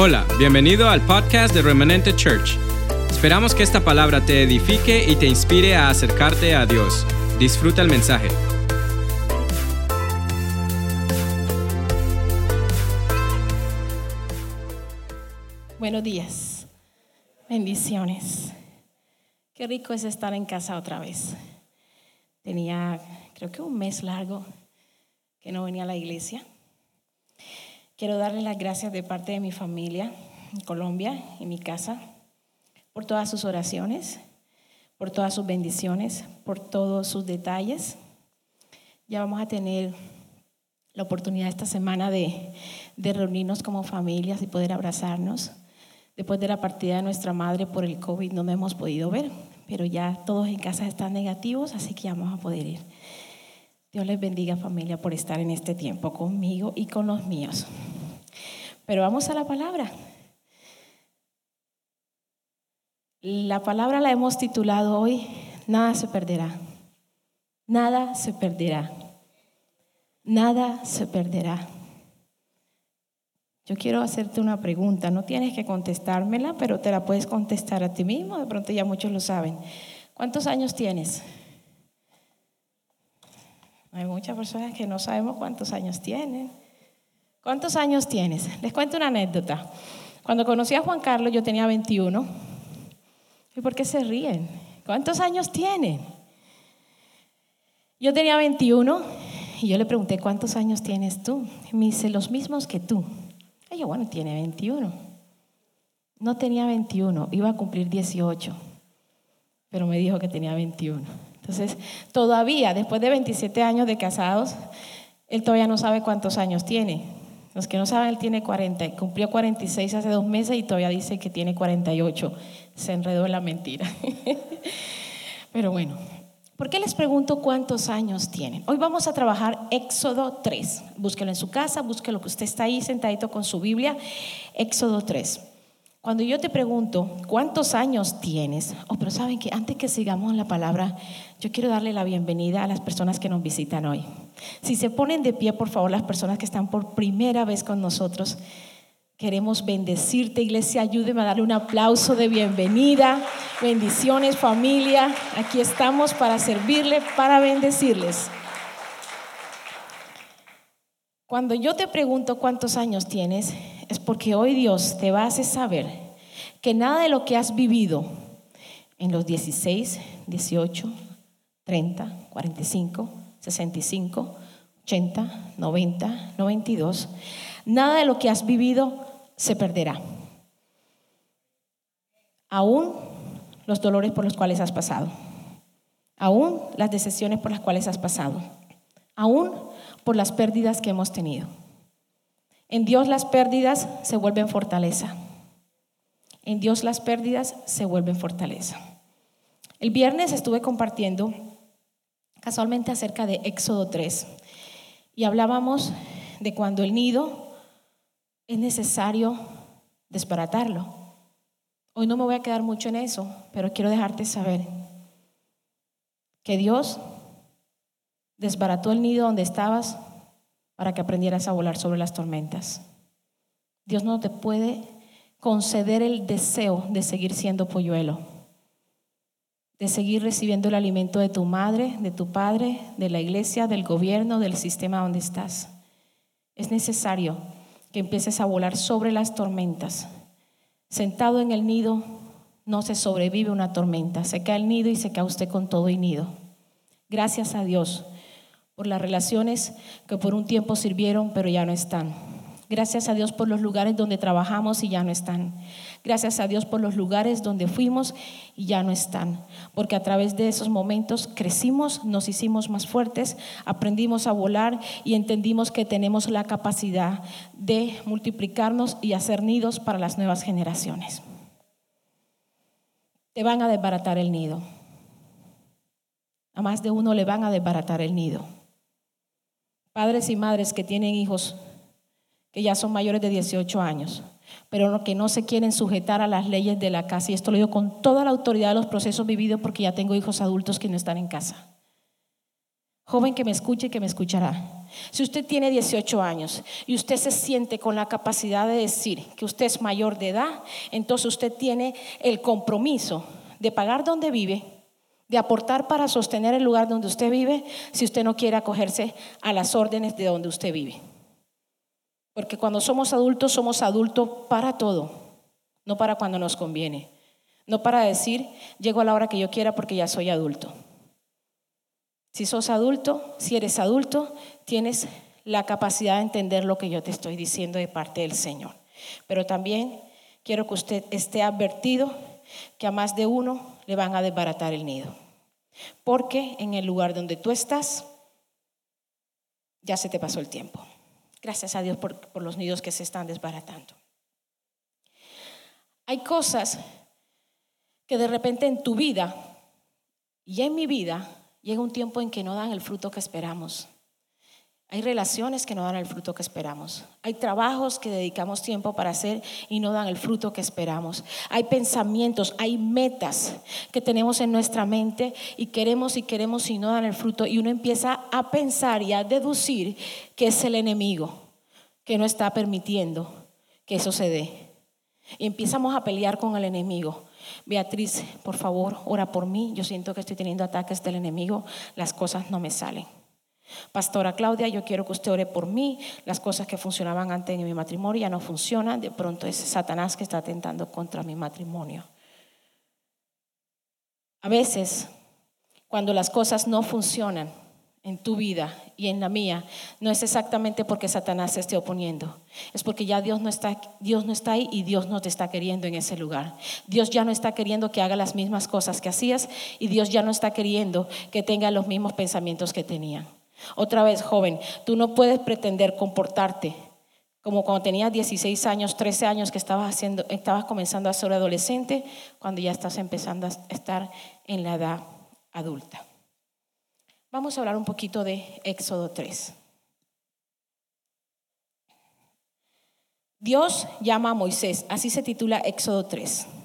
Hola, bienvenido al podcast de Remanente Church. Esperamos que esta palabra te edifique y te inspire a acercarte a Dios. Disfruta el mensaje. Buenos días. Bendiciones. Qué rico es estar en casa otra vez. Tenía, creo que un mes largo que no venía a la iglesia. Quiero darle las gracias de parte de mi familia en Colombia, en mi casa, por todas sus oraciones, por todas sus bendiciones, por todos sus detalles. Ya vamos a tener la oportunidad esta semana de, de reunirnos como familias y poder abrazarnos. Después de la partida de nuestra madre por el COVID no nos hemos podido ver, pero ya todos en casa están negativos, así que ya vamos a poder ir. Dios les bendiga familia por estar en este tiempo conmigo y con los míos. Pero vamos a la palabra. La palabra la hemos titulado hoy, nada se perderá. Nada se perderá. Nada se perderá. Yo quiero hacerte una pregunta, no tienes que contestármela, pero te la puedes contestar a ti mismo, de pronto ya muchos lo saben. ¿Cuántos años tienes? Hay muchas personas que no sabemos cuántos años tienen. ¿Cuántos años tienes? Les cuento una anécdota. Cuando conocí a Juan Carlos yo tenía 21. ¿Y por qué se ríen? ¿Cuántos años tiene? Yo tenía 21 y yo le pregunté, ¿cuántos años tienes tú? Me dice, los mismos que tú. Y yo, bueno, tiene 21. No tenía 21, iba a cumplir 18, pero me dijo que tenía 21. Entonces, todavía, después de 27 años de casados, él todavía no sabe cuántos años tiene. Los que no saben, él tiene 40, cumplió 46 hace dos meses y todavía dice que tiene 48. Se enredó en la mentira. Pero bueno, ¿por qué les pregunto cuántos años tienen? Hoy vamos a trabajar Éxodo 3. Búsquelo en su casa, búsquelo que usted está ahí sentadito con su Biblia. Éxodo 3. Cuando yo te pregunto cuántos años tienes, oh, pero saben que antes que sigamos la palabra, yo quiero darle la bienvenida a las personas que nos visitan hoy. Si se ponen de pie, por favor, las personas que están por primera vez con nosotros, queremos bendecirte, iglesia, ayúdeme a darle un aplauso de bienvenida. Bendiciones, familia. Aquí estamos para servirle, para bendecirles. Cuando yo te pregunto cuántos años tienes, es porque hoy Dios te va a hacer saber que nada de lo que has vivido en los 16, 18, 30, 45, 65, 80, 90, 92, nada de lo que has vivido se perderá. Aún los dolores por los cuales has pasado, aún las decisiones por las cuales has pasado, aún por las pérdidas que hemos tenido. En Dios las pérdidas se vuelven fortaleza. En Dios las pérdidas se vuelven fortaleza. El viernes estuve compartiendo casualmente acerca de Éxodo 3 y hablábamos de cuando el nido es necesario desbaratarlo. Hoy no me voy a quedar mucho en eso, pero quiero dejarte saber que Dios desbarató el nido donde estabas para que aprendieras a volar sobre las tormentas. Dios no te puede conceder el deseo de seguir siendo polluelo, de seguir recibiendo el alimento de tu madre, de tu padre, de la iglesia, del gobierno, del sistema donde estás. Es necesario que empieces a volar sobre las tormentas. Sentado en el nido no se sobrevive una tormenta, se cae el nido y se cae usted con todo y nido. Gracias a Dios por las relaciones que por un tiempo sirvieron, pero ya no están. Gracias a Dios por los lugares donde trabajamos y ya no están. Gracias a Dios por los lugares donde fuimos y ya no están. Porque a través de esos momentos crecimos, nos hicimos más fuertes, aprendimos a volar y entendimos que tenemos la capacidad de multiplicarnos y hacer nidos para las nuevas generaciones. Te van a desbaratar el nido. A más de uno le van a desbaratar el nido. Padres y madres que tienen hijos que ya son mayores de 18 años, pero que no se quieren sujetar a las leyes de la casa. Y esto lo digo con toda la autoridad de los procesos vividos porque ya tengo hijos adultos que no están en casa. joven que me escuche y que me escuchará. Si usted tiene 18 años y usted se siente con la capacidad de decir que usted es mayor de edad, entonces usted tiene el compromiso de pagar donde vive, de aportar para sostener el lugar donde usted vive, si usted no quiere acogerse a las órdenes de donde usted vive. Porque cuando somos adultos, somos adultos para todo, no para cuando nos conviene. No para decir, llego a la hora que yo quiera porque ya soy adulto. Si sos adulto, si eres adulto, tienes la capacidad de entender lo que yo te estoy diciendo de parte del Señor. Pero también quiero que usted esté advertido que a más de uno le van a desbaratar el nido. Porque en el lugar donde tú estás, ya se te pasó el tiempo. Gracias a Dios por, los nidos que se están desbaratando. Hay cosas que de repente en tu vida y en mi vida llega un tiempo en que no dan el fruto que esperamos. Hay relaciones que no dan el fruto que esperamos. Hay trabajos que dedicamos tiempo para hacer y no dan el fruto que esperamos. Hay pensamientos, hay metas que tenemos en nuestra mente y queremos y queremos y no dan el fruto. Y uno empieza a pensar y a deducir que es el enemigo que no está permitiendo que eso se dé. Y empezamos a pelear con el enemigo. Beatriz, por favor, ora por mí. Yo siento que estoy teniendo ataques del enemigo. Las cosas no me salen. Pastora Claudia, yo quiero que usted ore por mí. Las cosas que funcionaban antes en mi matrimonio ya no funcionan. De pronto es Satanás que está atentando contra mi matrimonio. A veces, cuando las cosas no funcionan en tu vida y en la mía, no es exactamente porque Satanás se esté oponiendo. Es porque ya Dios no está, Dios no está ahí y Dios no te está queriendo en ese lugar. Dios ya no está queriendo que haga las mismas cosas que hacías y Dios ya no está queriendo que tenga los mismos pensamientos que tenía. Otra vez, joven, tú no puedes pretender comportarte como cuando tenías 16 años, 13 años que estabas, haciendo, estabas comenzando a ser adolescente, cuando ya estás empezando a estar en la edad adulta. Vamos a hablar un poquito de Éxodo 3. Dios llama a Moisés, así se titula Éxodo 3.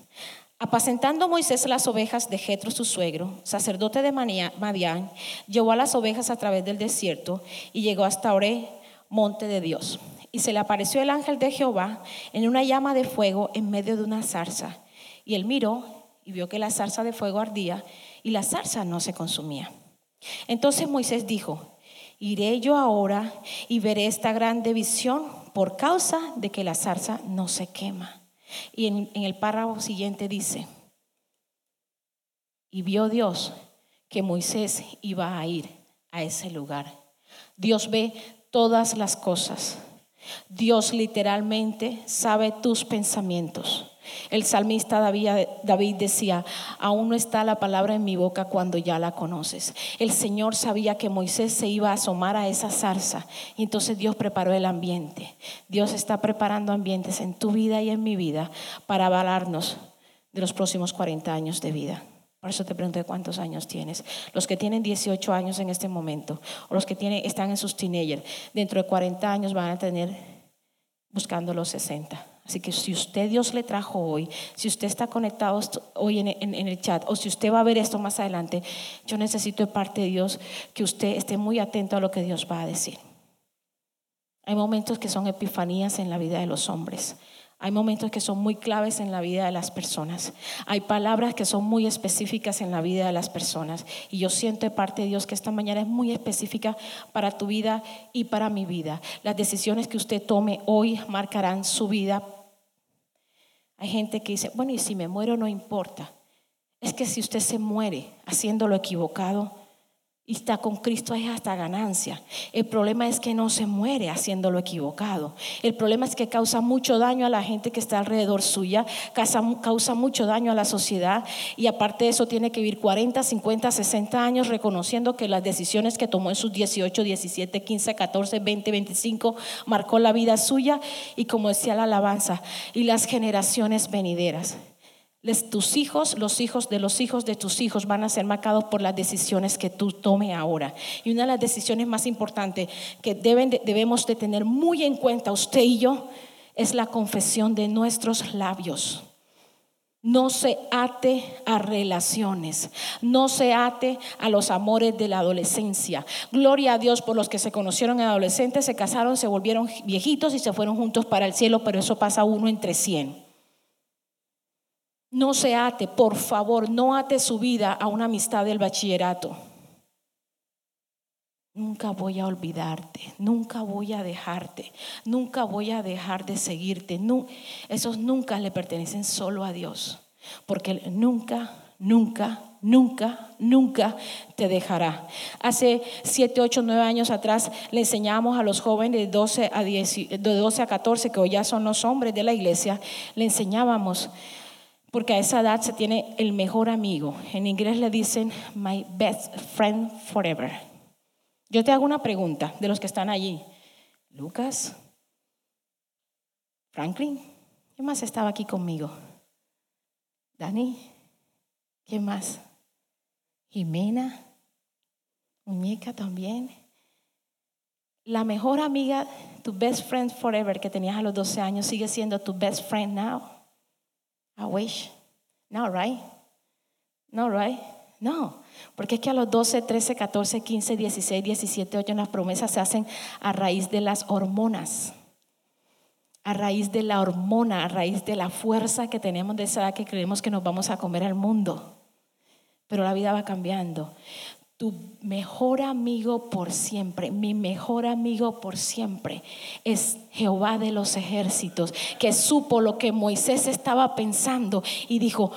Apacentando Moisés las ovejas de Jetro su suegro, sacerdote de Madián, llevó a las ovejas a través del desierto y llegó hasta Oré, monte de Dios. Y se le apareció el ángel de Jehová en una llama de fuego en medio de una zarza. Y él miró y vio que la zarza de fuego ardía y la zarza no se consumía. Entonces Moisés dijo, iré yo ahora y veré esta grande visión por causa de que la zarza no se quema. Y en, el párrafo siguiente dice, y vio Dios que Moisés iba a ir a ese lugar. Dios ve todas las cosas. Dios literalmente sabe tus pensamientos. El salmista David, decía, aún no está la palabra en mi boca cuando ya la conoces. El Señor sabía que Moisés se iba a asomar a esa zarza y entonces Dios preparó el ambiente. Dios está preparando ambientes en tu vida y en mi vida para avalarnos de los próximos 40 años de vida. Por eso te pregunté cuántos años tienes. Los que tienen 18 años en este momento o los que tienen, están en sus teenagers, dentro de 40 años van a tener buscando los 60. Así que si usted Dios le trajo hoy, si usted está conectado hoy en, el chat o si usted va a ver esto más adelante, yo necesito de parte de Dios que usted esté muy atento a lo que Dios va a decir. Hay momentos que son epifanías en la vida de los hombres. Hay momentos que son muy claves en la vida de las personas. Hay palabras que son muy específicas en la vida de las personas. Y yo siento de parte de Dios que esta mañana es muy específica para tu vida y para mi vida. Las decisiones que usted tome hoy marcarán su vida. Hay gente que dice, bueno, y si me muero no importa. Es que si usted se muere haciendo lo equivocado, y está con Cristo es hasta ganancia. El problema es que no se muere haciendo lo equivocado. El problema es que causa mucho daño a la gente que está alrededor suya, causa, causa mucho daño a la sociedad y aparte de eso tiene que vivir 40, 50, 60 años reconociendo que las decisiones que tomó en sus 18, 17, 15, 14, 20, 25 marcó la vida suya y como decía la alabanza, y las generaciones venideras tus hijos, los hijos de los hijos de tus hijos van a ser marcados por las decisiones que tú tome ahora. Y una de las decisiones más importantes que debemos de tener muy en cuenta usted y yo es la confesión de nuestros labios. No se ate a relaciones, no se ate a los amores de la adolescencia. Gloria a Dios por los que se conocieron en adolescentes, se casaron, se volvieron viejitos y se fueron juntos para el cielo, pero eso pasa uno entre cien. No se ate, por favor, no ate su vida a una amistad del bachillerato. Nunca voy a olvidarte, nunca voy a dejarte, nunca voy a dejar de seguirte. esos nunca le pertenecen solo a Dios, porque nunca, nunca, nunca, nunca te dejará. Hace 7, 8, 9 años atrás le enseñamos a los jóvenes de 12 a, de 12 a 14, que hoy ya son los hombres de la iglesia, le enseñábamos, porque a esa edad se tiene el mejor amigo. En inglés le dicen, my best friend forever. Yo te hago una pregunta de los que están allí. Lucas, Franklin, ¿quién más estaba aquí conmigo? Dani, ¿quién más? Jimena, Muñeca también. La mejor amiga, tu best friend forever que tenías a los 12 años, sigue siendo tu best friend now. I wish. No, right? No, right? No. Porque es que a los 12, 13, 14, 15, 16, 17, 8 las promesas se hacen a raíz de las hormonas. A raíz de la hormona, a raíz de la fuerza que tenemos de esa edad que creemos que nos vamos a comer al mundo. Pero la vida va cambiando. Tu mejor amigo por siempre, mi mejor amigo por siempre es Jehová de los ejércitos, que supo lo que Moisés estaba pensando y dijo,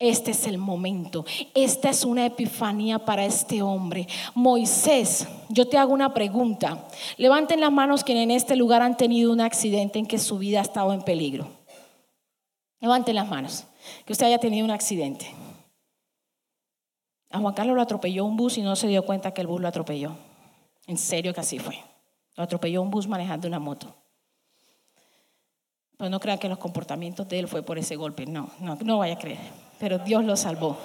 este es el momento. Esta es una epifanía para este hombre. Moisés, yo te hago una pregunta. Levanten las manos quienes en este lugar han tenido un accidente en que su vida ha estado en peligro. Levanten las manos. Que usted haya tenido un accidente. A Juan Carlos lo atropelló un bus y no se dio cuenta que el bus lo atropelló. En serio que así fue. Lo atropelló un bus manejando una moto. Pues no crean que los comportamientos de él fue por ese golpe. No, no, no vaya a creer pero Dios lo salvó.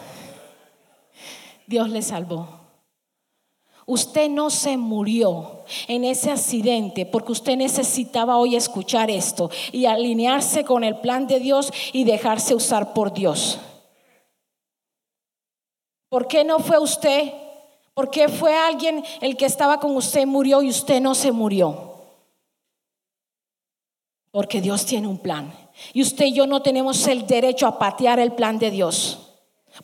Dios le salvó. Usted no se murió en ese accidente porque usted necesitaba hoy escuchar esto y alinearse con el plan de Dios y dejarse usar por Dios. ¿Por qué no fue usted? ¿Por qué fue alguien el que estaba con usted murió y usted no se murió? Porque Dios tiene un plan. Y usted y yo no tenemos el derecho a patear el plan de Dios.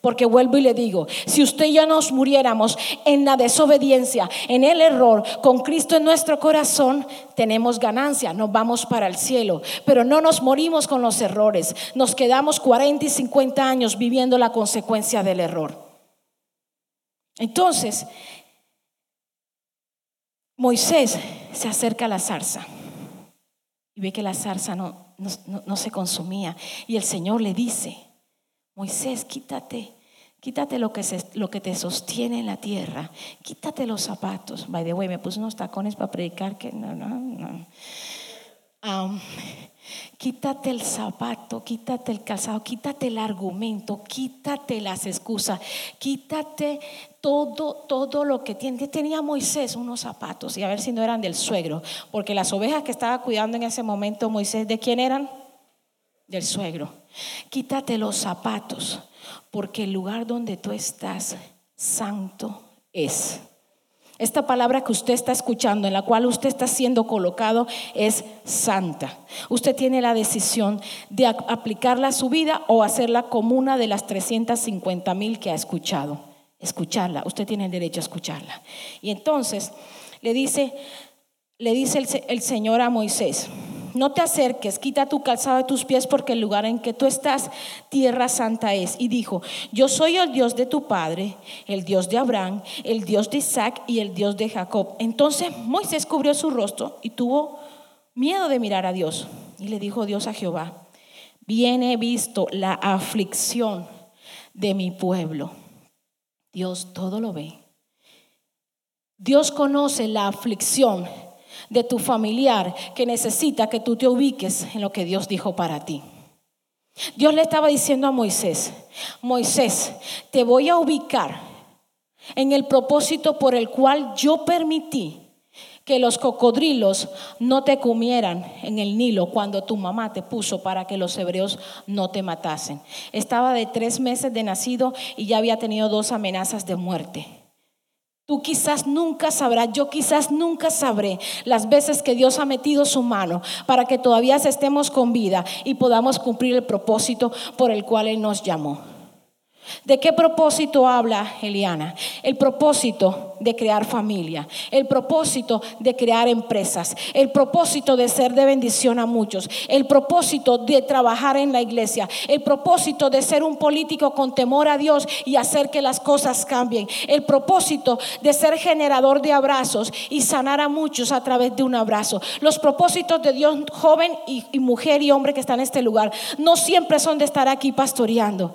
Porque vuelvo y le digo, si usted y yo nos muriéramos en la desobediencia, en el error, con Cristo en nuestro corazón, tenemos ganancia, nos vamos para el cielo. Pero no nos morimos con los errores, nos quedamos 40 y 50 años viviendo la consecuencia del error. Entonces, Moisés se acerca a la zarza y ve que la zarza no, no, se consumía. Y el Señor le dice, Moisés, quítate, quítate lo que, lo que te sostiene en la tierra, quítate los zapatos. By the way, me puse unos tacones para predicar que no, no, no. Um, quítate el zapato, quítate el calzado, quítate el argumento, quítate las excusas, quítate todo, todo lo que tiene. Tenía Moisés unos zapatos y a ver si no eran del suegro, porque las ovejas que estaba cuidando en ese momento Moisés, ¿de quién eran? Del suegro. Quítate los zapatos, porque el lugar donde tú estás, santo es. Esta palabra que usted está escuchando, en la cual usted está siendo colocado, es santa. Usted tiene la decisión de aplicarla a su vida o hacerla como una de las 350 mil que ha escuchado. Escucharla, usted tiene el derecho a escucharla. Y entonces le dice, le dice el, el Señor a Moisés, no te acerques, quita tu calzado de tus pies porque el lugar en que tú estás, tierra santa es. Y dijo, yo soy el Dios de tu padre, el Dios de Abraham, el Dios de Isaac y el Dios de Jacob. Entonces Moisés cubrió su rostro y tuvo miedo de mirar a Dios. Y le dijo Dios a Jehová, bien he visto la aflicción de mi pueblo. Dios todo lo ve. Dios conoce la aflicción de tu familiar que necesita que tú te ubiques en lo que Dios dijo para ti. Dios le estaba diciendo a Moisés, Moisés, te voy a ubicar en el propósito por el cual yo permití que los cocodrilos no te comieran en el Nilo cuando tu mamá te puso para que los hebreos no te matasen. Estaba de tres meses de nacido y ya había tenido dos amenazas de muerte. Tú quizás nunca sabrás, yo quizás nunca sabré las veces que Dios ha metido su mano para que todavía estemos con vida y podamos cumplir el propósito por el cual Él nos llamó. ¿De qué propósito habla Eliana? El propósito de crear familia, el propósito de crear empresas, el propósito de ser de bendición a muchos, el propósito de trabajar en la iglesia, el propósito de ser un político con temor a Dios y hacer que las cosas cambien, el propósito de ser generador de abrazos y sanar a muchos a través de un abrazo. Los propósitos de Dios, joven y, mujer y hombre que están en este lugar, no siempre son de estar aquí pastoreando.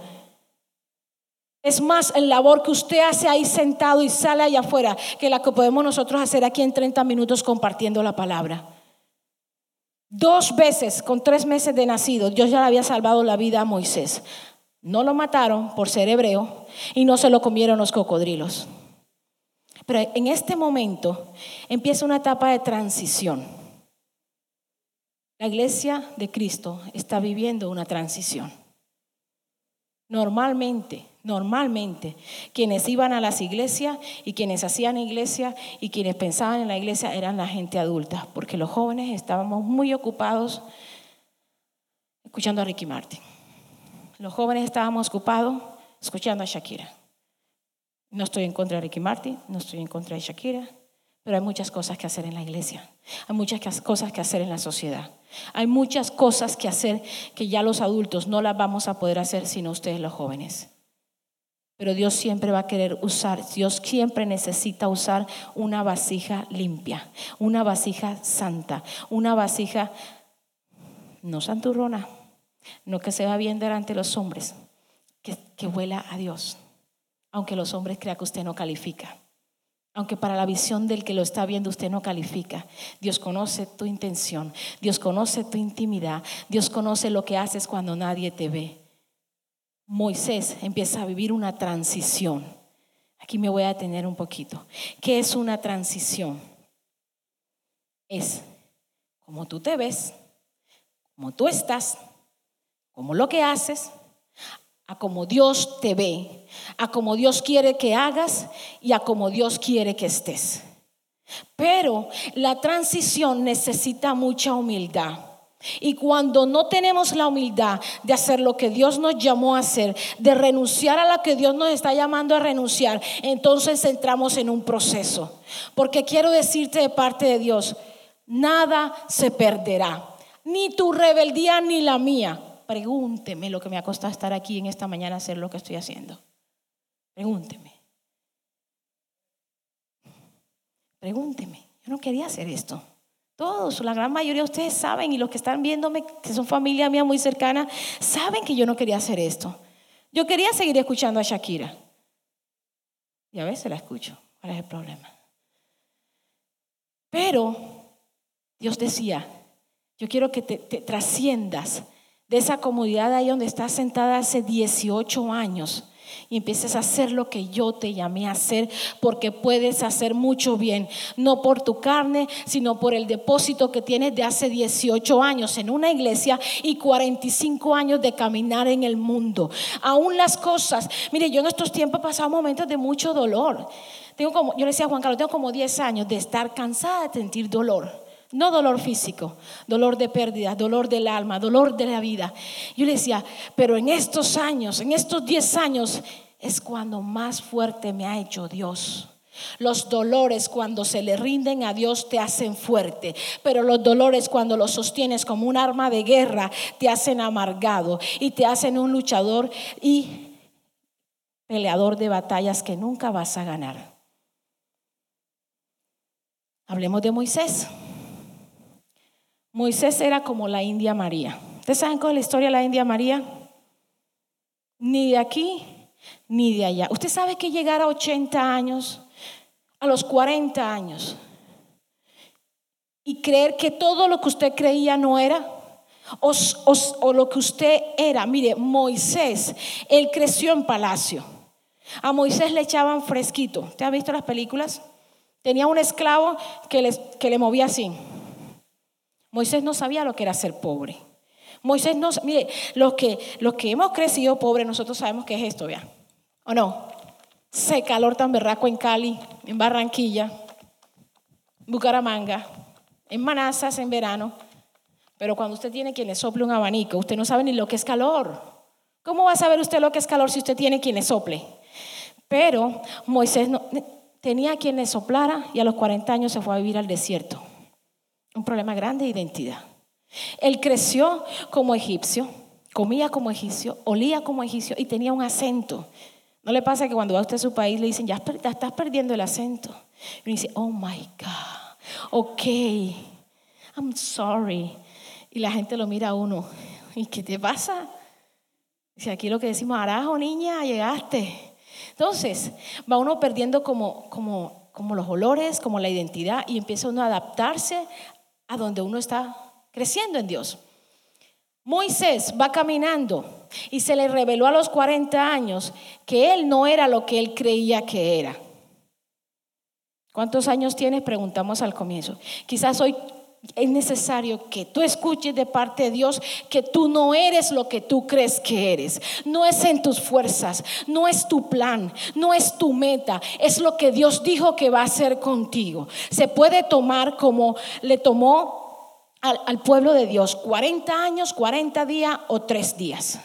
Es más el labor que usted hace ahí sentado y sale allá afuera que la que podemos nosotros hacer aquí en 30 minutos compartiendo la palabra. Dos veces, con tres meses de nacido, Dios ya le había salvado la vida a Moisés. No lo mataron por ser hebreo y no se lo comieron los cocodrilos. Pero en este momento empieza una etapa de transición. La iglesia de Cristo está viviendo una transición. Normalmente Normalmente, quienes iban a las iglesias y quienes hacían iglesia y quienes pensaban en la iglesia eran la gente adulta, porque los jóvenes estábamos muy ocupados escuchando a Ricky Martin. Los jóvenes estábamos ocupados escuchando a Shakira. No estoy en contra de Ricky Martin, no estoy en contra de Shakira, pero hay muchas cosas que hacer en la iglesia, hay muchas cosas que hacer en la sociedad, hay muchas cosas que hacer que ya los adultos no las vamos a poder hacer sino ustedes los jóvenes. Pero Dios siempre va a querer usar, Dios siempre necesita usar una vasija limpia, una vasija santa, una vasija no santurrona, no que se va bien delante de los hombres, que, que huela a Dios, aunque los hombres crean que usted no califica. Aunque para la visión del que lo está viendo usted no califica, Dios conoce tu intención, Dios conoce tu intimidad, Dios conoce lo que haces cuando nadie te ve. Moisés empieza a vivir una transición. Aquí me voy a detener un poquito. ¿Qué es una transición? Es como tú te ves, como tú estás, como lo que haces, a como Dios te ve, a como Dios quiere que hagas y a como Dios quiere que estés. Pero la transición necesita mucha humildad. Y cuando no tenemos la humildad de hacer lo que Dios nos llamó a hacer, de renunciar a lo que Dios nos está llamando a renunciar, entonces entramos en un proceso. Porque quiero decirte de parte de Dios, nada se perderá, ni tu rebeldía ni la mía. Pregúnteme lo que me ha costado estar aquí en esta mañana hacer lo que estoy haciendo. Pregúnteme. Pregúnteme. Yo no quería hacer esto. Todos, la gran mayoría de ustedes saben y los que están viéndome, que son familia mía muy cercana, saben que yo no quería hacer esto. Yo quería seguir escuchando a Shakira. Y a veces la escucho. ¿Cuál es el problema? Pero Dios decía, yo quiero que te, te trasciendas de esa comodidad ahí donde estás sentada hace 18 años y empieces a hacer lo que yo te llamé a hacer, porque puedes hacer mucho bien, no por tu carne, sino por el depósito que tienes de hace 18 años en una iglesia y 45 años de caminar en el mundo. Aún las cosas, mire, yo en estos tiempos he pasado momentos de mucho dolor. Tengo como, yo le decía a Juan Carlos, tengo como 10 años de estar cansada de sentir dolor. No dolor físico, dolor de pérdida, dolor del alma, dolor de la vida. Yo le decía, pero en estos años, en estos 10 años, es cuando más fuerte me ha hecho Dios. Los dolores cuando se le rinden a Dios te hacen fuerte, pero los dolores cuando los sostienes como un arma de guerra te hacen amargado y te hacen un luchador y peleador de batallas que nunca vas a ganar. Hablemos de Moisés. Moisés era como la India María. ¿Ustedes saben cuál es la historia de la India María? Ni de aquí ni de allá. ¿Usted sabe que llegar a 80 años, a los 40 años, y creer que todo lo que usted creía no era? O, lo que usted era. Mire, Moisés, él creció en palacio. A Moisés le echaban fresquito. ¿Usted ha visto las películas? Tenía un esclavo que le, que le movía así. Moisés no sabía lo que era ser pobre. Moisés no, mire, los que, los que hemos crecido pobres, nosotros sabemos qué es esto, ¿ya? ¿O no? Ese calor tan berraco en Cali, en Barranquilla, Bucaramanga, en Manazas en verano. Pero cuando usted tiene quien le sople un abanico, usted no sabe ni lo que es calor. ¿Cómo va a saber usted lo que es calor si usted tiene quien le sople? Pero Moisés no, tenía quien le soplara y a los 40 años se fue a vivir al desierto. Un problema grande de identidad. Él creció como egipcio, comía como egipcio, olía como egipcio y tenía un acento. ¿No le pasa que cuando va usted a su país le dicen, ya estás perdiendo el acento? Y uno dice, oh my God, ok, I'm sorry. Y la gente lo mira a uno, ¿y qué te pasa? Dice, aquí lo que decimos, arajo, niña, llegaste. Entonces, va uno perdiendo como, como, como los olores, como la identidad, y empieza uno a adaptarse a donde uno está creciendo en Dios. Moisés va caminando y se le reveló a los 40 años que él no era lo que él creía que era. ¿Cuántos años tienes? Preguntamos al comienzo. Quizás hoy es necesario que tú escuches de parte de Dios que tú no eres lo que tú crees que eres. No es en tus fuerzas, no es tu plan, no es tu meta, es lo que Dios dijo que va a hacer contigo. Se puede tomar como le tomó al, pueblo de Dios 40 años, 40 días o 3 días.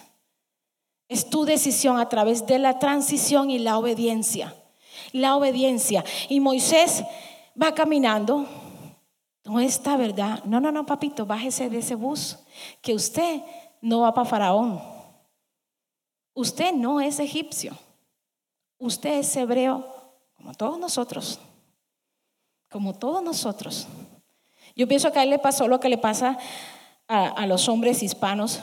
Es tu decisión a través de la transición y la obediencia. La obediencia. Y Moisés va caminando. No está verdad. No, no, no, papito, bájese de ese bus. Que usted no va para Faraón. Usted no es egipcio. Usted es hebreo como todos nosotros. Como todos nosotros. Yo pienso que a él le pasó lo que le pasa a, los hombres hispanos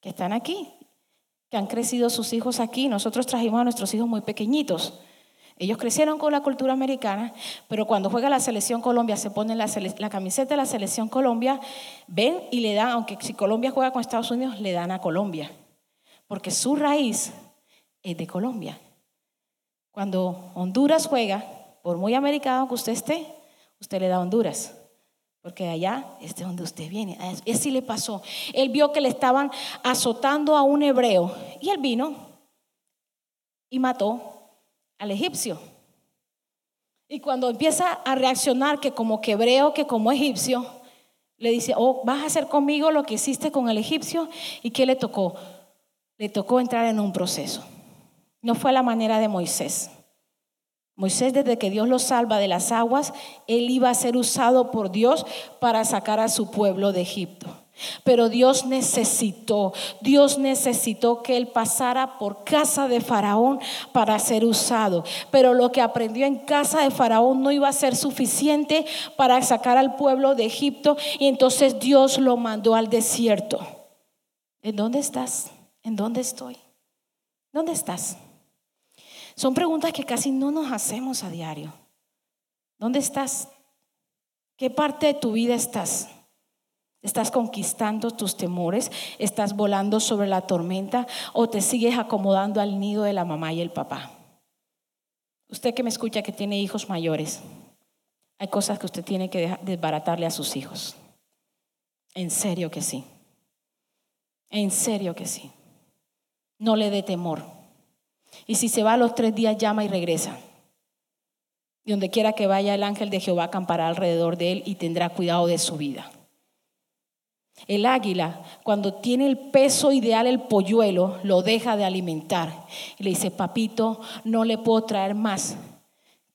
que están aquí, que han crecido sus hijos aquí. Nosotros trajimos a nuestros hijos muy pequeñitos. Ellos crecieron con la cultura americana, pero cuando juega la selección Colombia, se ponen la, camiseta de la selección Colombia, ven y le dan, aunque si Colombia juega con Estados Unidos, le dan a Colombia, porque su raíz es de Colombia. Cuando Honduras juega, por muy americano que usted esté, usted le da a Honduras. Porque allá es de donde usted viene. Ese le pasó. Él vio que le estaban azotando a un hebreo. Y él vino y mató al egipcio. Y cuando empieza a reaccionar que como que hebreo, que como egipcio, le dice, oh, vas a hacer conmigo lo que hiciste con el egipcio. ¿Y qué le tocó? Le tocó entrar en un proceso. No fue la manera de Moisés. Moisés, desde que Dios lo salva de las aguas, él iba a ser usado por Dios para sacar a su pueblo de Egipto. Pero Dios necesitó, Dios necesitó que él pasara por casa de Faraón para ser usado. Pero lo que aprendió en casa de Faraón no iba a ser suficiente para sacar al pueblo de Egipto y entonces Dios lo mandó al desierto. ¿En dónde estás? ¿En dónde estoy? ¿Dónde estás? Son preguntas que casi no nos hacemos a diario. ¿Dónde estás? ¿Qué parte de tu vida estás? ¿Estás conquistando tus temores? ¿Estás volando sobre la tormenta? ¿O te sigues acomodando al nido de la mamá y el papá? Usted que me escucha que tiene hijos mayores, hay cosas que usted tiene que desbaratarle a sus hijos. En serio que sí. En serio que sí. No le dé temor. Y si se va a los tres días, llama y regresa. Y donde quiera que vaya, el ángel de Jehová acampará alrededor de él y tendrá cuidado de su vida. El águila, cuando tiene el peso ideal el polluelo, lo deja de alimentar. Y le dice, papito, no le puedo traer más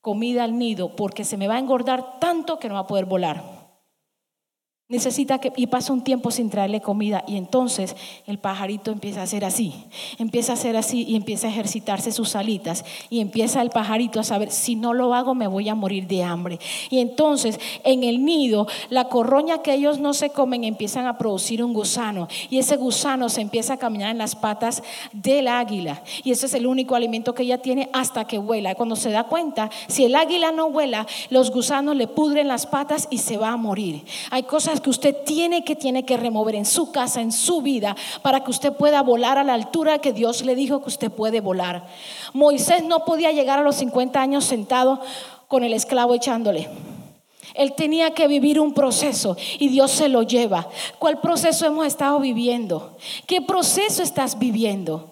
comida al nido porque se me va a engordar tanto que no va a poder volar necesita que, y pasa un tiempo sin traerle comida y entonces el pajarito empieza a hacer así, empieza a hacer así y empieza a ejercitarse sus alitas y empieza el pajarito a saber, si no lo hago me voy a morir de hambre. Y entonces en el nido, la corroña que ellos no se comen empiezan a producir un gusano y ese gusano se empieza a caminar en las patas del águila y ese es el único alimento que ella tiene hasta que vuela. Cuando se da cuenta, si el águila no vuela, los gusanos le pudren las patas y se va a morir. Hay cosas que usted tiene que, tiene que remover en su casa, en su vida, para que usted pueda volar a la altura que Dios le dijo que usted puede volar. Moisés no podía llegar a los 50 años sentado con el esclavo echándole. Él tenía que vivir un proceso y Dios se lo lleva. ¿Cuál proceso hemos estado viviendo? ¿Qué proceso estás viviendo?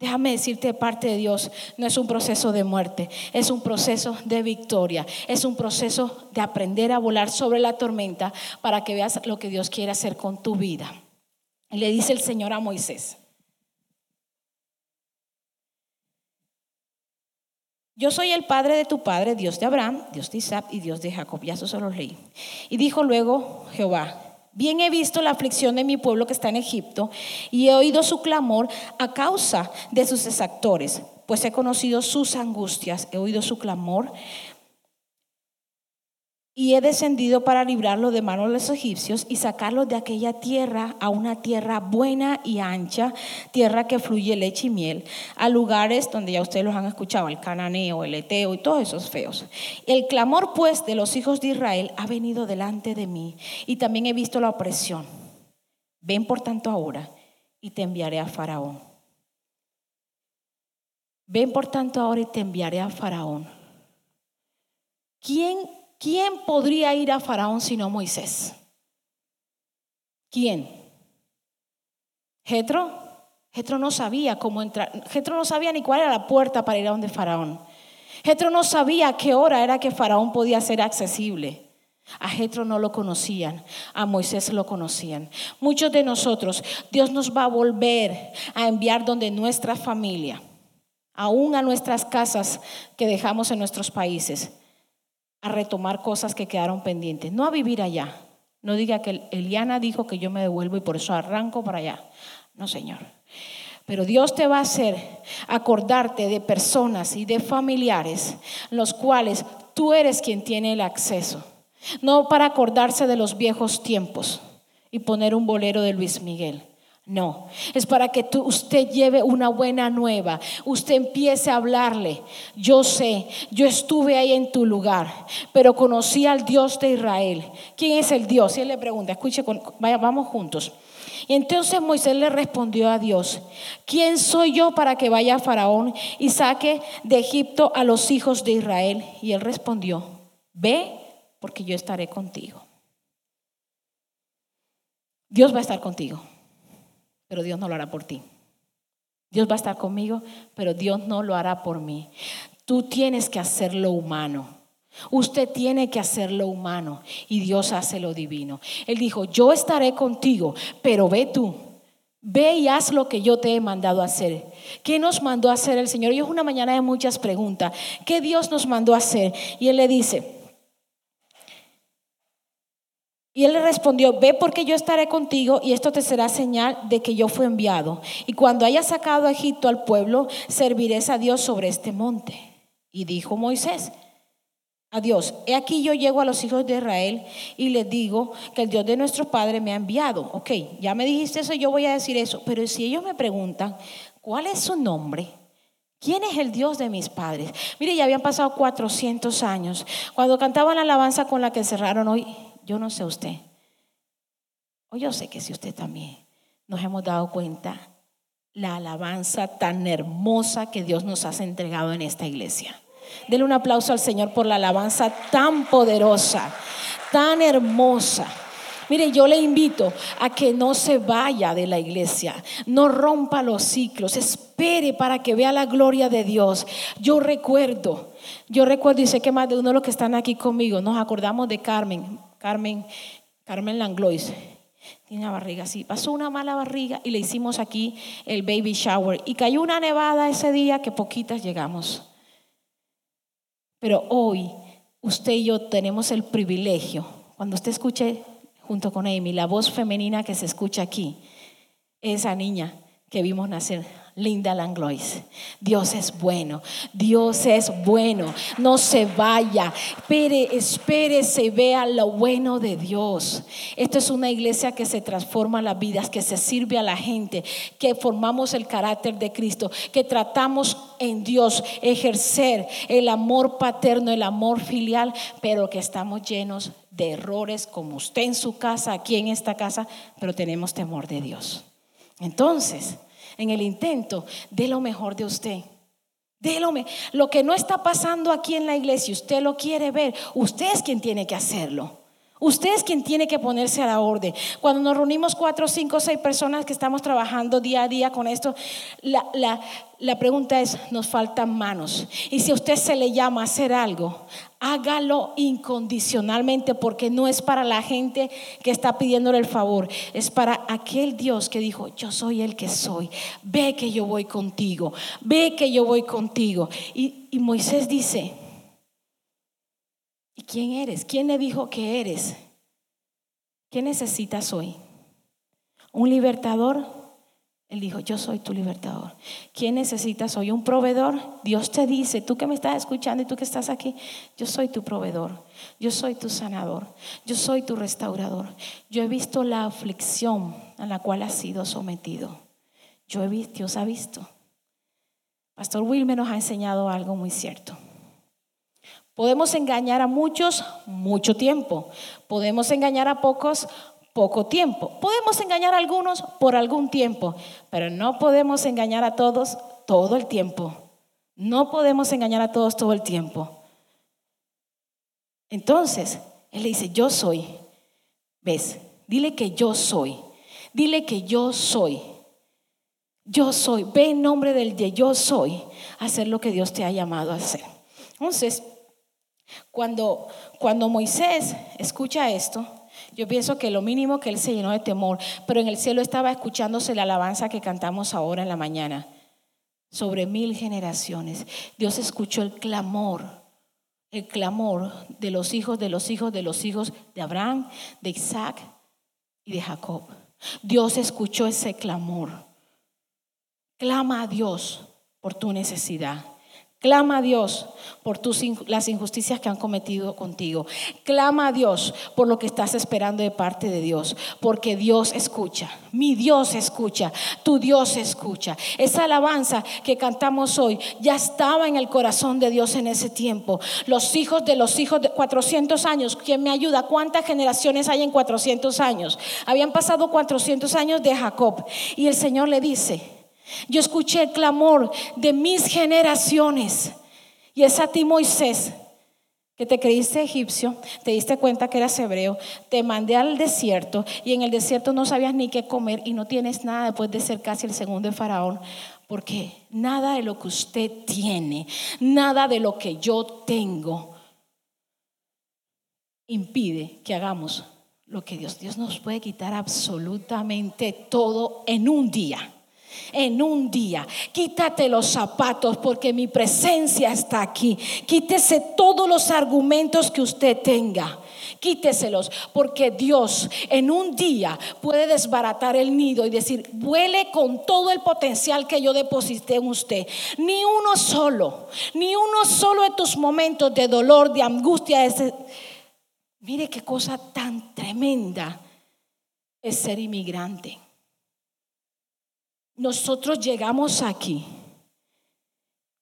Déjame decirte de parte de Dios, no es un proceso de muerte, es un proceso de victoria, es un proceso de aprender a volar sobre la tormenta para que veas lo que Dios quiere hacer con tu vida. Le dice el Señor a Moisés, Yo soy el padre de tu padre, Dios de Abraham, Dios de Isaac y Dios de Jacob. Ya eso se los leí. Y dijo luego Jehová, bien he visto la aflicción de mi pueblo que está en Egipto y he oído su clamor a causa de sus exactores, pues he conocido sus angustias, he oído su clamor y he descendido para librarlo de manos de los egipcios y sacarlos de aquella tierra a una tierra buena y ancha, tierra que fluye leche y miel, a lugares donde ya ustedes los han escuchado, el cananeo, el eteo y todos esos feos. El clamor pues de los hijos de Israel ha venido delante de mí y también he visto la opresión. Ven por tanto ahora y te enviaré a Faraón. Ven por tanto ahora y te enviaré a Faraón. ¿Quién ¿quién podría ir a Faraón sino Moisés? ¿Quién? ¿Jetro? Jetro no sabía cómo entrar. Jetro no sabía ni cuál era la puerta para ir a donde Faraón. Jetro no sabía qué hora era que Faraón podía ser accesible. A Jetro no lo conocían, a Moisés lo conocían. Muchos de nosotros, Dios nos va a volver a enviar donde nuestra familia, aún a nuestras casas que dejamos en nuestros países a retomar cosas que quedaron pendientes, no a vivir allá. No diga que Eliana dijo que yo me devuelvo y por eso arranco para allá. No, Señor. Pero Dios te va a hacer acordarte de personas y de familiares, los cuales tú eres quien tiene el acceso. No para acordarse de los viejos tiempos y poner un bolero de Luis Miguel. No, es para que tú, usted lleve una buena nueva. Usted empiece a hablarle. Yo sé, yo estuve ahí en tu lugar, pero conocí al Dios de Israel. ¿Quién es el Dios? Y él le pregunta, escuche, vaya, vamos juntos. Y entonces Moisés le respondió a Dios, ¿quién soy yo para que vaya a Faraón y saque de Egipto a los hijos de Israel? Y él respondió, ve porque yo estaré contigo. Dios va a estar contigo pero Dios no lo hará por ti. Dios va a estar conmigo, pero Dios no lo hará por mí. Tú tienes que hacer lo humano. Usted tiene que hacer lo humano y Dios hace lo divino. Él dijo, yo estaré contigo, pero ve tú. Ve y haz lo que yo te he mandado a hacer. ¿Qué nos mandó a hacer el Señor? Y es una mañana de muchas preguntas. ¿Qué Dios nos mandó a hacer? Y Él le dice, y él le respondió, ve porque yo estaré contigo y esto te será señal de que yo fui enviado. Y cuando haya sacado a Egipto al pueblo, serviré a Dios sobre este monte. Y dijo Moisés, a Dios, he aquí yo llego a los hijos de Israel y les digo que el Dios de nuestro Padre me ha enviado. Ok, ya me dijiste eso, yo voy a decir eso. Pero si ellos me preguntan, ¿cuál es su nombre? ¿Quién es el Dios de mis padres? Mire, ya habían pasado 400 años. Cuando cantaban la alabanza con la que cerraron hoy, yo no sé usted, o yo sé que si usted también, nos hemos dado cuenta la alabanza tan hermosa que Dios nos ha entregado en esta iglesia. Dele un aplauso al Señor por la alabanza tan poderosa, tan hermosa. Mire, yo le invito a que no se vaya de la iglesia, no rompa los ciclos, espere para que vea la gloria de Dios. Yo recuerdo, yo recuerdo y sé que más de uno de los que están aquí conmigo, nos acordamos de Carmen. Carmen, Carmen Langlois, tiene una barriga así. Pasó una mala barriga y le hicimos aquí el baby shower. Y cayó una nevada ese día que poquitas llegamos. Pero hoy usted y yo tenemos el privilegio, cuando usted escuche junto con Amy la voz femenina que se escucha aquí, esa niña que vimos nacer Linda Langlois. Dios es bueno, Dios es bueno. No se vaya, espere, espere, se vea lo bueno de Dios. Esto es una iglesia que se transforma las vidas, que se sirve a la gente, que formamos el carácter de Cristo, que tratamos en Dios ejercer el amor paterno, el amor filial, pero que estamos llenos de errores como usted en su casa, aquí en esta casa, pero tenemos temor de Dios. Entonces, en el intento, de lo mejor de usted. Délome. Lo que no está pasando aquí en la iglesia, usted lo quiere ver, usted es quien tiene que hacerlo. Usted es quien tiene que ponerse a la orden. Cuando nos reunimos cuatro, cinco, seis personas que estamos trabajando día a día con esto, la, la pregunta es, nos faltan manos. Y si a usted se le llama a hacer algo, hágalo incondicionalmente porque no es para la gente que está pidiéndole el favor, es para aquel Dios que dijo, yo soy el que soy, ve que yo voy contigo, ve que yo voy contigo. Y, y Moisés dice, ¿y quién eres? ¿Quién le dijo que eres? ¿Qué necesitas hoy? ¿Un libertador? Él dijo, yo soy tu libertador. ¿Quién necesitas? Soy un proveedor. Dios te dice, tú que me estás escuchando y tú que estás aquí, yo soy tu proveedor. Yo soy tu sanador. Yo soy tu restaurador. Yo he visto la aflicción a la cual has sido sometido. Yo he visto, Dios ha visto. Pastor Wilmer nos ha enseñado algo muy cierto. Podemos engañar a muchos mucho tiempo. Podemos engañar a pocos poco tiempo. Podemos engañar a algunos por algún tiempo, pero no podemos engañar a todos todo el tiempo. No podemos engañar a todos todo el tiempo. Entonces, él le dice, yo soy. ¿Ves? Dile que yo soy. Dile que yo soy. Yo soy. Ve en nombre del de yo soy hacer lo que Dios te ha llamado a hacer. Entonces, cuando, cuando Moisés escucha esto, yo pienso que lo mínimo que él se llenó de temor, pero en el cielo estaba escuchándose la alabanza que cantamos ahora en la mañana. Sobre mil generaciones. Dios escuchó el clamor, el clamor de los hijos, de los hijos, de los hijos de Abraham, de Isaac y de Jacob. Dios escuchó ese clamor. Clama a Dios por tu necesidad. Clama a Dios por tus, las injusticias que han cometido contigo. Clama a Dios por lo que estás esperando de parte de Dios. Porque Dios escucha. Mi Dios escucha. Tu Dios escucha. Esa alabanza que cantamos hoy ya estaba en el corazón de Dios en ese tiempo. Los hijos de los hijos de 400 años. ¿Quién me ayuda? ¿Cuántas generaciones hay en 400 años? Habían pasado 400 años de Jacob. Y el Señor le dice, yo escuché el clamor de mis generaciones. Y es a ti, Moisés, que te creíste egipcio, te diste cuenta que eras hebreo, te mandé al desierto y en el desierto no sabías ni qué comer y no tienes nada después de ser casi el segundo de Faraón. Porque nada de lo que usted tiene, nada de lo que yo tengo, impide que hagamos lo que Dios. Dios nos puede quitar absolutamente todo en un día en un día. Quítate los zapatos porque mi presencia está aquí. Quítese todos los argumentos que usted tenga. Quíteselos porque Dios en un día puede desbaratar el nido y decir, vuele con todo el potencial que yo deposité en usted. Ni uno solo, ni uno solo de tus momentos de dolor, de angustia. Mire qué cosa tan tremenda es ser inmigrante. Nosotros llegamos aquí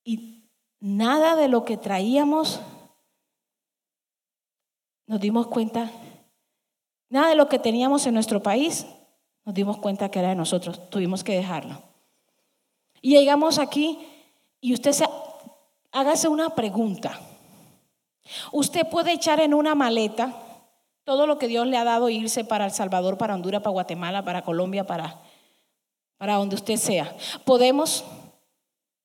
y nada de lo que traíamos nos dimos cuenta, nada de lo que teníamos en nuestro país, nos dimos cuenta que era de nosotros, tuvimos que dejarlo. Y llegamos aquí y usted se, hágase una pregunta. Usted puede echar en una maleta todo lo que Dios le ha dado irse para El Salvador, para Honduras, para Guatemala, para Colombia, para para donde usted sea. Podemos,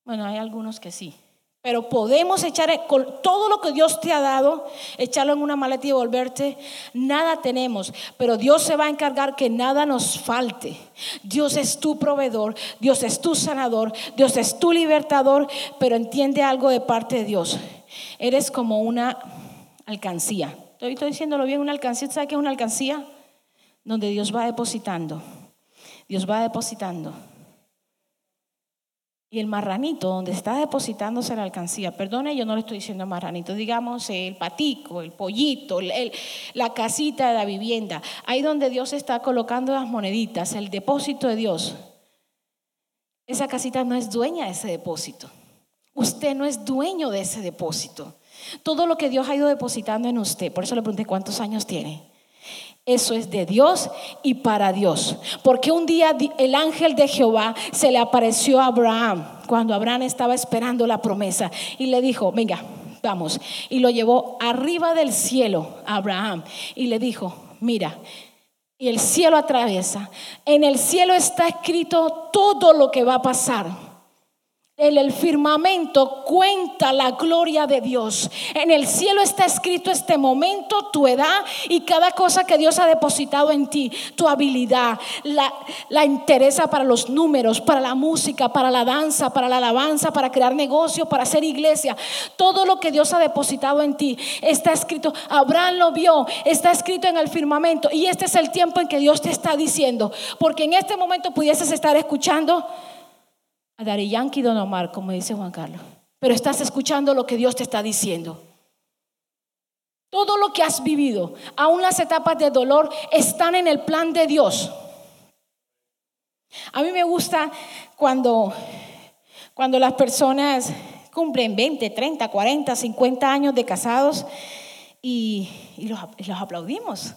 bueno, hay algunos que sí, pero podemos echar con todo lo que Dios te ha dado, echarlo en una maleta y volverte. Nada tenemos, pero Dios se va a encargar que nada nos falte. Dios es tu proveedor, Dios es tu sanador, Dios es tu libertador, pero entiende algo de parte de Dios. Eres como una alcancía. Estoy, estoy diciéndolo bien, una alcancía. ¿Sabe qué es una alcancía? Donde Dios va depositando Dios va depositando. Y el marranito, donde está depositándose la alcancía, perdone, yo no le estoy diciendo marranito, digamos el patico, el pollito, la casita de la vivienda, ahí donde Dios está colocando las moneditas, el depósito de Dios. Esa casita no es dueña de ese depósito. Usted no es dueño de ese depósito. Todo lo que Dios ha ido depositando en usted, por eso le pregunté cuántos años tiene. Eso es de Dios y para Dios. Porque un día el ángel de Jehová se le apareció a Abraham cuando Abraham estaba esperando la promesa y le dijo, venga, vamos. Y lo llevó arriba del cielo a Abraham y le dijo, mira, y el cielo atraviesa. En el cielo está escrito todo lo que va a pasar. En el firmamento cuenta la gloria de Dios. En el cielo está escrito este momento, tu edad y cada cosa que Dios ha depositado en ti, tu habilidad, la, la interesa para los números, para la música, para la danza, para la alabanza, para crear negocio, para hacer iglesia. Todo lo que Dios ha depositado en ti está escrito. Abraham lo vio, está escrito en el firmamento. Y este es el tiempo en que Dios te está diciendo. Porque en este momento pudieses estar escuchando a Dari Yankee Don Omar, como dice Juan Carlos. Pero estás escuchando lo que Dios te está diciendo. Todo lo que has vivido, aún las etapas de dolor, están en el plan de Dios. A mí me gusta cuando, cuando las personas cumplen 20, 30, 40, 50 años de casados y, los, los aplaudimos.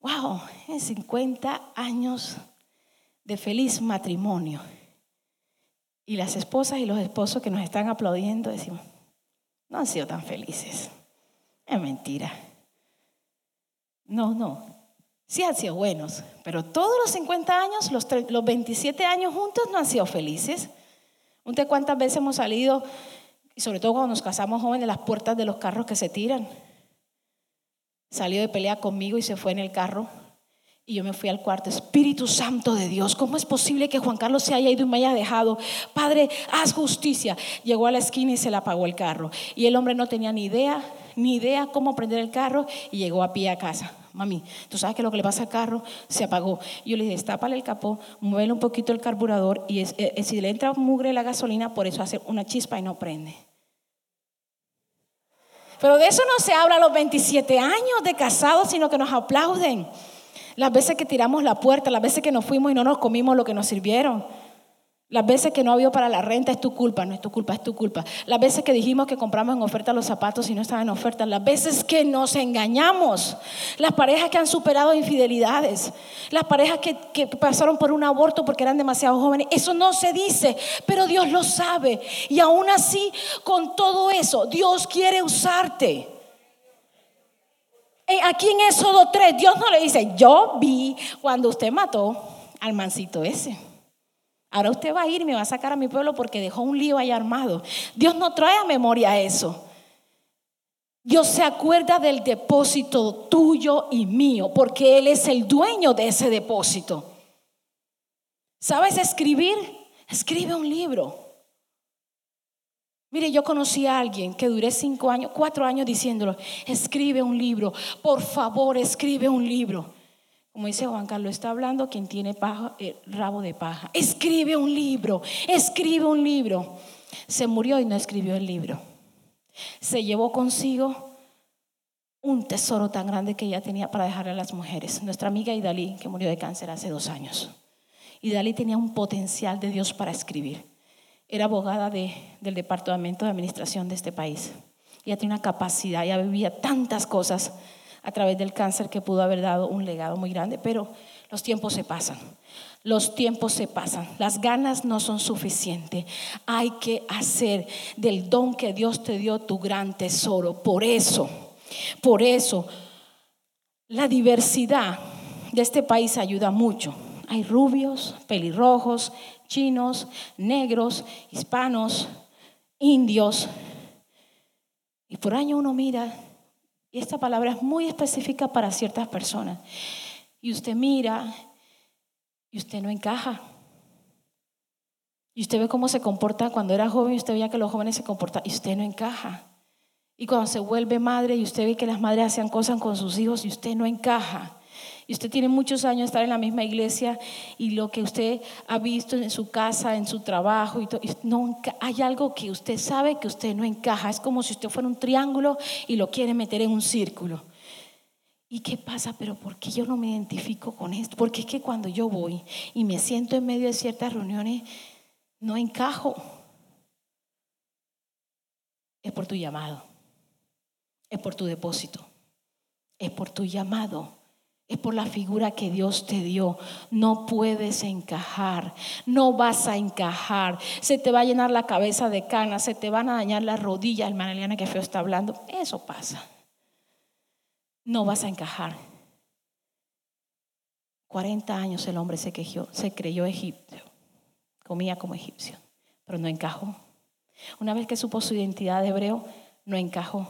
¡Wow! 50 años de feliz matrimonio. Y las esposas y los esposos que nos están aplaudiendo decimos, no han sido tan felices. Es mentira. No, no. Sí han sido buenos, pero todos los 50 años, los, los 27 años juntos no han sido felices. ¿Usted cuántas veces hemos salido, y sobre todo cuando nos casamos jóvenes, las puertas de los carros que se tiran? Salió de pelea conmigo y se fue en el carro y yo me fui al cuarto, Espíritu Santo de Dios, ¿cómo es posible que Juan Carlos se haya ido y me haya dejado? Padre, haz justicia. Llegó a la esquina y se le apagó el carro. Y el hombre no tenía ni idea, ni idea cómo prender el carro y llegó a pie a casa. Mami, ¿tú sabes que lo que le pasa al carro? Se apagó. Yo le dije, estápale el capó, muévele un poquito el carburador y es, eh, si le entra mugre la gasolina, por eso hace una chispa y no prende. Pero de eso no se habla a los 27 años de casados, sino que nos aplauden. Las veces que tiramos la puerta, las veces que nos fuimos y no nos comimos lo que nos sirvieron. Las veces que no había para la renta es tu culpa, no es tu culpa, es tu culpa. Las veces que dijimos que compramos en oferta los zapatos y no estaban en oferta. Las veces que nos engañamos. Las parejas que han superado infidelidades. Las parejas que, que pasaron por un aborto porque eran demasiado jóvenes. Eso no se dice, pero Dios lo sabe. Y aún así, con todo eso, Dios quiere usarte. Eh, aquí en Éxodo 3, Dios no le dice, yo vi cuando usted mató al mancito ese. Ahora usted va a ir y me va a sacar a mi pueblo porque dejó un lío ahí armado. Dios no trae a memoria eso. Dios se acuerda del depósito tuyo y mío porque Él es el dueño de ese depósito. ¿Sabes escribir? Escribe un libro. Mire, yo conocí a alguien que duré cinco años, cuatro años diciéndolo, escribe un libro, por favor, escribe un libro. Como dice Juan Carlos, está hablando quien tiene paja, eh, rabo de paja. Escribe un libro, escribe un libro. Se murió y no escribió el libro. Se llevó consigo un tesoro tan grande que ella tenía para dejarle a las mujeres. Nuestra amiga Idalí, que murió de cáncer hace dos años. Idalí tenía un potencial de Dios para escribir era abogada del departamento de administración de este país. Ella tenía una capacidad, ella vivía tantas cosas a través del cáncer que pudo haber dado un legado muy grande, pero los tiempos se pasan. Los tiempos se pasan, las ganas no son suficientes. Hay que hacer del don que Dios te dio tu gran tesoro. Por eso, por eso, la diversidad de este país ayuda mucho. Hay rubios, pelirrojos, chinos, negros, hispanos, indios. Y por año uno mira, y esta palabra es muy específica para ciertas personas. Y usted mira y usted no encaja. Y usted ve cómo se comporta cuando era joven usted veía que los jóvenes se comportan y usted no encaja. Y cuando se vuelve madre y usted ve que las madres hacían cosas con sus hijos y usted no encaja y usted tiene muchos años de estar en la misma iglesia y lo que usted ha visto en su casa, en su trabajo, no, hay algo que usted sabe que usted no encaja. Es como si usted fuera un triángulo y lo quiere meter en un círculo. ¿Y qué pasa? Pero ¿por qué yo no me identifico con esto? Porque es que cuando yo voy y me siento en medio de ciertas reuniones, no encajo. Es por tu llamado. Es por tu depósito. Es por tu llamado es por la figura que Dios te dio. No puedes encajar, no vas a encajar. Se te va a llenar la cabeza de canas, se te van a dañar las rodillas, hermana Eliana, que feo está hablando. Eso pasa. No vas a encajar. 40 años el hombre se, quejó, se creyó egipcio, comía como egipcio, pero no encajó. Una vez que supo su identidad de hebreo, no encajó.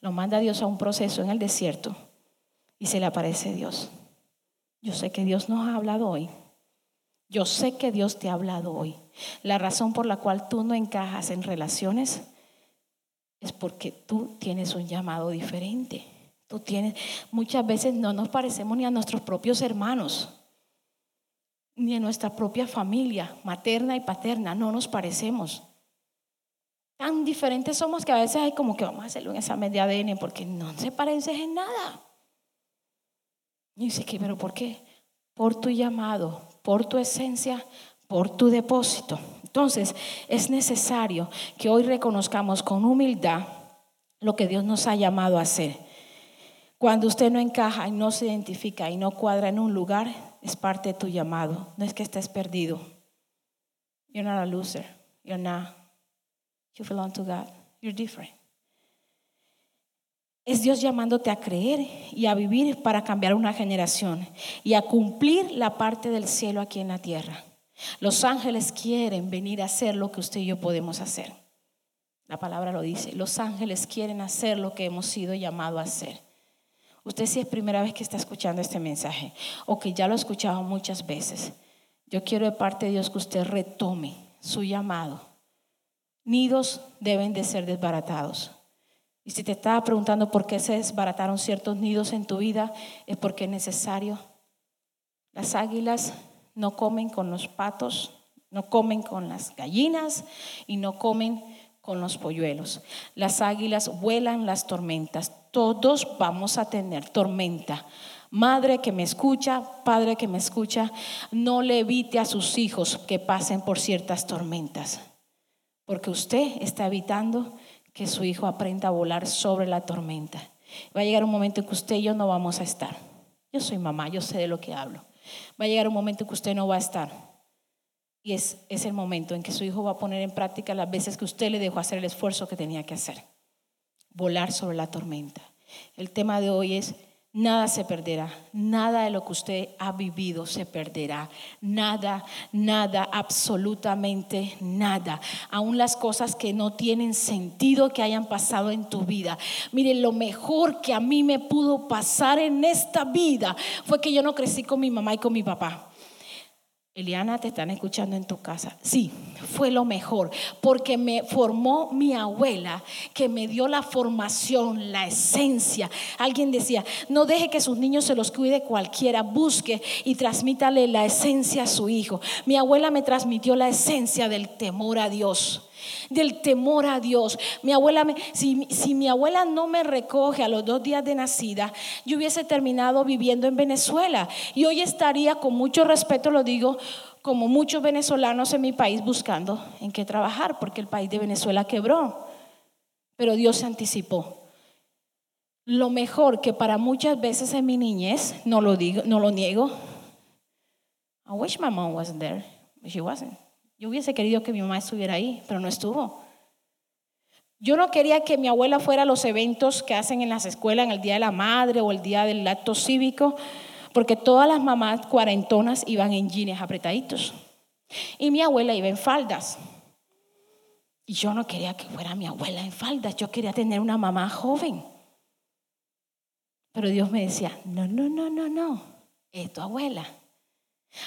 Lo manda Dios a un proceso en el desierto y se le aparece Dios. Yo sé que Dios nos ha hablado hoy. Yo sé que Dios te ha hablado hoy. La razón por la cual tú no encajas en relaciones es porque tú tienes un llamado diferente. Tú tienes, muchas veces no nos parecemos ni a nuestros propios hermanos, ni a nuestra propia familia, materna y paterna, no nos parecemos. Tan diferentes somos que a veces hay como que vamos a hacerlo en esa media ADN porque no se pareces en nada. Y dice que, pero ¿por qué? Por tu llamado, por tu esencia, por tu depósito. Entonces, es necesario que hoy reconozcamos con humildad lo que Dios nos ha llamado a hacer. Cuando usted no encaja y no se identifica y no cuadra en un lugar, es parte de tu llamado. No es que estés perdido. You're not a loser. You're not. You belong to God. You're different. Es Dios llamándote a creer y a vivir para cambiar una generación y a cumplir la parte del cielo aquí en la tierra. Los ángeles quieren venir a hacer lo que usted y yo podemos hacer. La palabra lo dice. Los ángeles quieren hacer lo que hemos sido llamados a hacer. Usted si es primera vez que está escuchando este mensaje o que ya lo ha escuchado muchas veces, yo quiero de parte de Dios que usted retome su llamado. Nidos deben de ser desbaratados. Y si te estaba preguntando por qué se desbarataron ciertos nidos en tu vida, es porque es necesario. Las águilas no comen con los patos, no comen con las gallinas y no comen con los polluelos. Las águilas vuelan las tormentas. Todos vamos a tener tormenta. Madre que me escucha, padre que me escucha, no le evite a sus hijos que pasen por ciertas tormentas, porque usted está evitando que su hijo aprenda a volar sobre la tormenta. Va a llegar un momento en que usted y yo no vamos a estar. Yo soy mamá, yo sé de lo que hablo. Va a llegar un momento en que usted no va a estar. Y es, es el momento en que su hijo va a poner en práctica las veces que usted le dejó hacer el esfuerzo que tenía que hacer. Volar sobre la tormenta. El tema de hoy es Nada se perderá, nada de lo que usted ha vivido se perderá, nada, nada, absolutamente nada. Aún las cosas que no tienen sentido que hayan pasado en tu vida. Mire, lo mejor que a mí me pudo pasar en esta vida fue que yo no crecí con mi mamá y con mi papá. Eliana, te están escuchando en tu casa. Sí, fue lo mejor, porque me formó mi abuela, que me dio la formación, la esencia. Alguien decía, no deje que sus niños se los cuide cualquiera, busque y transmítale la esencia a su hijo. Mi abuela me transmitió la esencia del temor a Dios del temor a Dios. Mi abuela, si, si, mi abuela no me recoge a los dos días de nacida, yo hubiese terminado viviendo en Venezuela y hoy estaría, con mucho respeto lo digo, como muchos venezolanos en mi país buscando en qué trabajar, porque el país de Venezuela quebró. Pero Dios se anticipó. Lo mejor que para muchas veces en mi niñez, no lo digo, no lo niego. I wish my mom wasn't there, but she wasn't. Yo hubiese querido que mi mamá estuviera ahí, pero no estuvo. Yo no quería que mi abuela fuera a los eventos que hacen en las escuelas, en el Día de la Madre o el Día del Acto Cívico, porque todas las mamás cuarentonas iban en jeans apretaditos. Y mi abuela iba en faldas. Y yo no quería que fuera mi abuela en faldas, yo quería tener una mamá joven. Pero Dios me decía, no, no, no, no, no, es tu abuela.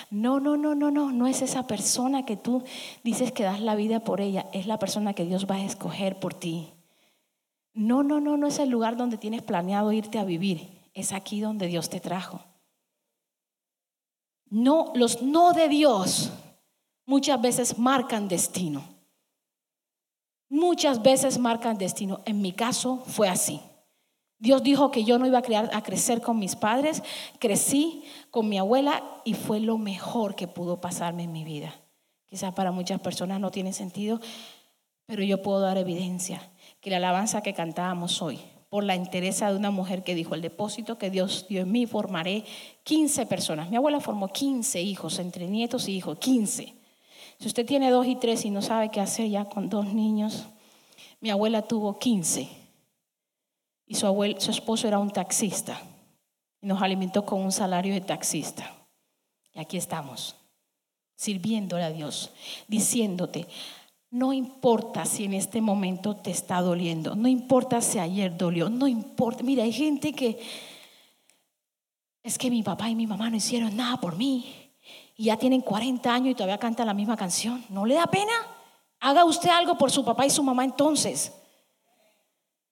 No, no, no, no, no, no es esa persona que tú dices que das la vida por ella, es la persona que Dios va a escoger por ti. No, no, no, no es el lugar donde tienes planeado irte a vivir, es aquí donde Dios te trajo. No, los no de Dios muchas veces marcan destino. Muchas veces marcan destino. En mi caso fue así. Dios dijo que yo no iba a, crear, a crecer con mis padres, crecí con mi abuela y fue lo mejor que pudo pasarme en mi vida. Quizás para muchas personas no tiene sentido, pero yo puedo dar evidencia que la alabanza que cantábamos hoy, por la entereza de una mujer que dijo, el depósito que Dios dio en mí formaré 15 personas. Mi abuela formó 15 hijos, entre nietos y hijos, 15. Si usted tiene dos y tres y no sabe qué hacer ya con dos niños, mi abuela tuvo 15 y su, esposo era un taxista y nos alimentó con un salario de taxista. Y aquí estamos, sirviéndole a Dios, diciéndote, no importa si en este momento te está doliendo, no importa si ayer dolió, no importa. Mira, hay gente que es que mi papá y mi mamá no hicieron nada por mí y ya tienen 40 años y todavía cantan la misma canción. ¿No le da pena? Haga usted algo por su papá y su mamá entonces.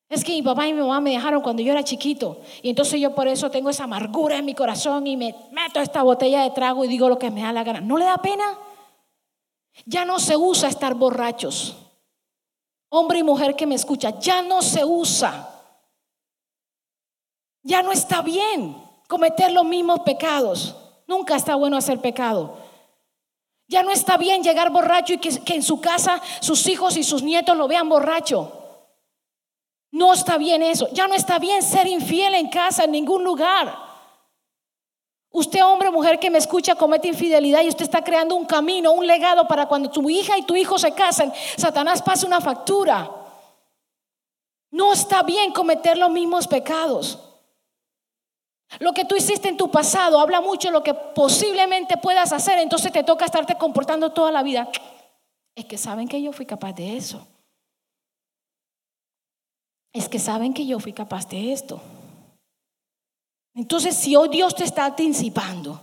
Es que mi papá y mi mamá me dejaron cuando yo era chiquito y entonces yo por eso tengo esa amargura en mi corazón y me meto esta botella de trago y digo lo que me da la gana. ¿No le da pena? Ya no se usa estar borrachos. Hombre y mujer que me escucha, ya no se usa. Ya no está bien cometer los mismos pecados. Nunca está bueno hacer pecado. Ya no está bien llegar borracho y que, que, en su casa sus hijos y sus nietos lo vean borracho. No está bien eso. Ya no está bien ser infiel en casa, en ningún lugar. Usted, hombre o mujer que me escucha, comete infidelidad y usted está creando un camino, un legado para cuando tu hija y tu hijo se casen, Satanás pase una factura. No está bien cometer los mismos pecados. Lo que tú hiciste en tu pasado habla mucho de lo que posiblemente puedas hacer, entonces te toca estarte comportando toda la vida. Es que saben que yo fui capaz de eso. Es que saben que yo fui capaz de esto. Entonces, si hoy Dios te está anticipando,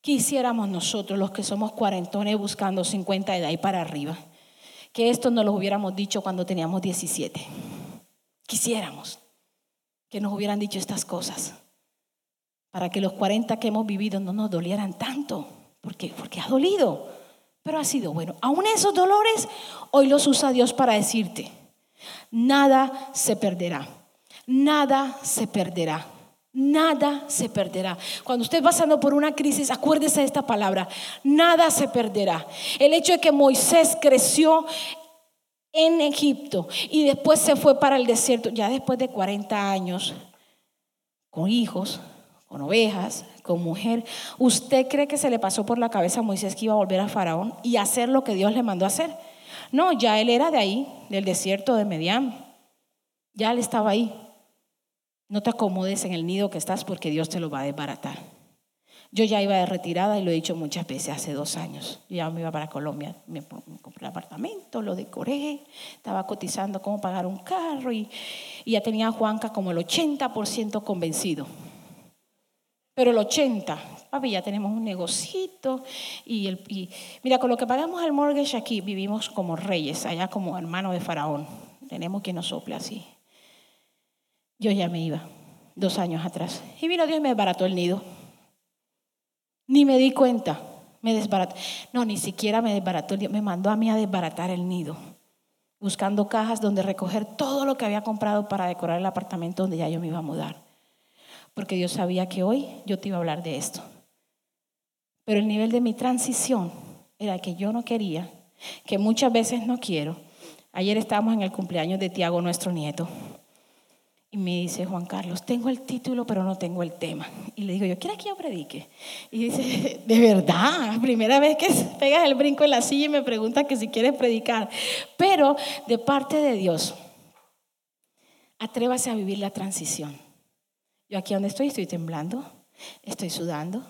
quisiéramos nosotros, los que somos cuarentones buscando 50 de ahí para arriba, que esto nos lo hubiéramos dicho cuando teníamos 17. Quisiéramos que nos hubieran dicho estas cosas, para que los 40 que hemos vivido no nos dolieran tanto, porque, porque ha dolido, pero ha sido bueno. Aún esos dolores, hoy los usa Dios para decirte, nada se perderá, nada se perderá. Nada se perderá. Cuando usted pasando por una crisis, acuérdese de esta palabra. Nada se perderá. El hecho de que Moisés creció en Egipto y después se fue para el desierto, ya después de 40 años, con hijos, con ovejas, con mujer. ¿Usted cree que se le pasó por la cabeza a Moisés que iba a volver a Faraón y hacer lo que Dios le mandó a hacer? No, ya él era de ahí, del desierto de Medián. Ya él estaba ahí. No te acomodes en el nido que estás porque Dios te lo va a desbaratar. Yo ya iba de retirada y lo he dicho muchas veces hace dos años. Yo ya me iba para Colombia, me compré un apartamento, lo decoré, estaba cotizando cómo pagar un carro y, ya tenía a Juanca como el 80% convencido. Pero el 80, papi, ya tenemos un negocito y, el, y mira, con lo que pagamos el mortgage aquí vivimos como reyes, allá como hermanos de Faraón. Tenemos quien nos sople así yo ya me iba, dos años atrás. Y vino Dios y me desbarató el nido. Ni me di cuenta, me desbarató. No, ni siquiera me desbarató el nido, me mandó a mí a desbaratar el nido, buscando cajas donde recoger todo lo que había comprado para decorar el apartamento donde ya yo me iba a mudar. Porque Dios sabía que hoy yo te iba a hablar de esto. Pero el nivel de mi transición era que yo no quería, que muchas veces no quiero. Ayer estábamos en el cumpleaños de Tiago, nuestro nieto. Y me dice Juan Carlos, tengo el título pero no tengo el tema. Y le digo yo, ¿quiere que yo predique? Y dice, de verdad, primera vez que pegas el brinco en la silla y me pregunta que si quieres predicar. Pero de parte de Dios, atrévase a vivir la transición. Yo aquí donde estoy estoy temblando, estoy sudando,